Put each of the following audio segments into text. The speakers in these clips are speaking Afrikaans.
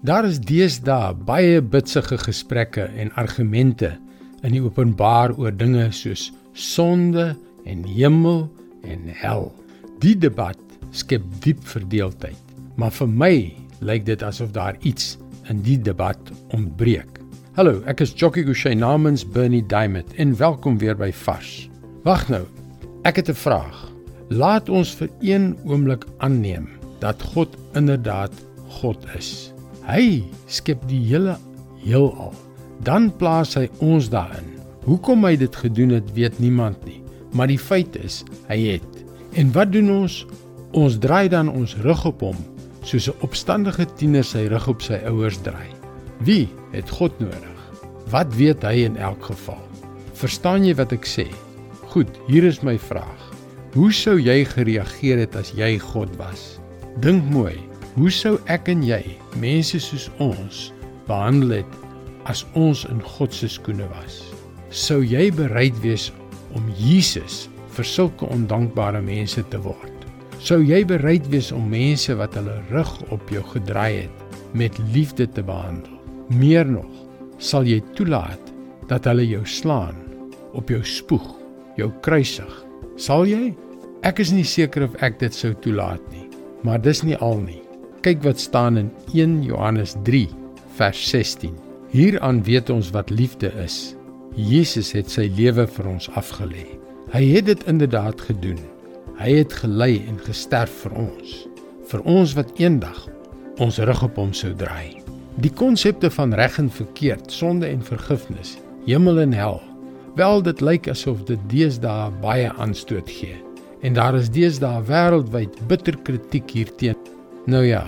Daar is deesdae baie bitsige gesprekke en argumente in die openbaar oor dinge soos sonde en hemel en hel. Die debat skep diep verdeeldheid, maar vir my lyk dit asof daar iets in die debat ontbreek. Hallo, ek is Jockey Gouchee namens Bernie Diamond en welkom weer by Vars. Wag nou. Ek het 'n vraag. Laat ons vir een oomblik aanneem dat God inderdaad God is. Hy skep die hele heelal. Dan plaas hy ons daarin. Hoekom hy dit gedoen het, weet niemand nie, maar die feit is, hy het. En wat doen ons? Ons draai dan ons rug op hom, soos 'n opstandige tiener sy rug op sy ouers draai. Wie het God nodig? Wat weet hy in elk geval? Verstaan jy wat ek sê? Goed, hier is my vraag. Hoe sou jy gereageer het as jy God was? Dink mooi. Hoe sou ek en jy mense soos ons behandel het as ons in God se skoene was? Sou jy bereid wees om Jesus vir sulke ondankbare mense te word? Sou jy bereid wees om mense wat hulle rug op jou gedraai het met liefde te behandel? Meer nog, sal jy toelaat dat hulle jou slaan, op jou spoeg, jou kruisig? Sal jy? Ek is nie seker of ek dit sou toelaat nie, maar dis nie al nie. Kyk wat staan in 1 Johannes 3 vers 16. Hieraan weet ons wat liefde is. Jesus het sy lewe vir ons afgelê. Hy het dit inderdaad gedoen. Hy het gelei en gesterf vir ons, vir ons wat eendag ons rug op hom sou draai. Die konsepte van reg en verkeerd, sonde en vergifnis, hemel en hel, wel dit lyk asof dit deesdae baie aanstoot gee. En daar is deesdae wêreldwyd bitter kritiek hierteenoor. Nou ja,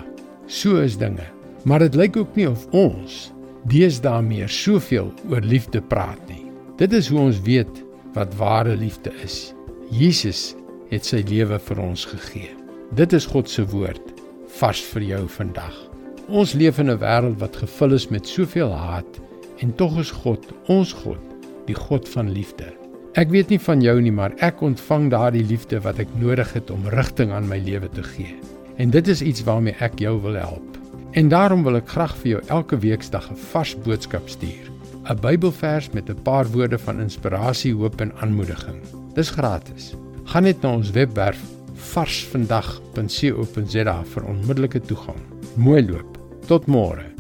so is dinge. Maar dit lyk ook nie of ons deesdae meer soveel oor liefde praat nie. Dit is hoe ons weet wat ware liefde is. Jesus het sy lewe vir ons gegee. Dit is God se woord vars vir jou vandag. Ons leef in 'n wêreld wat gevul is met soveel haat en tog is God, ons God, die God van liefde. Ek weet nie van jou nie, maar ek ontvang daardie liefde wat ek nodig het om rigting aan my lewe te gee. En dit is iets waarmee ek jou wil help. En daarom wil ek graag vir jou elke weeksdag 'n vars boodskap stuur. 'n Bybelvers met 'n paar woorde van inspirasie, hoop en aanmoediging. Dis gratis. Gaan net na ons webwerf varsvandag.co.za vir onmiddellike toegang. Mooi loop. Tot môre.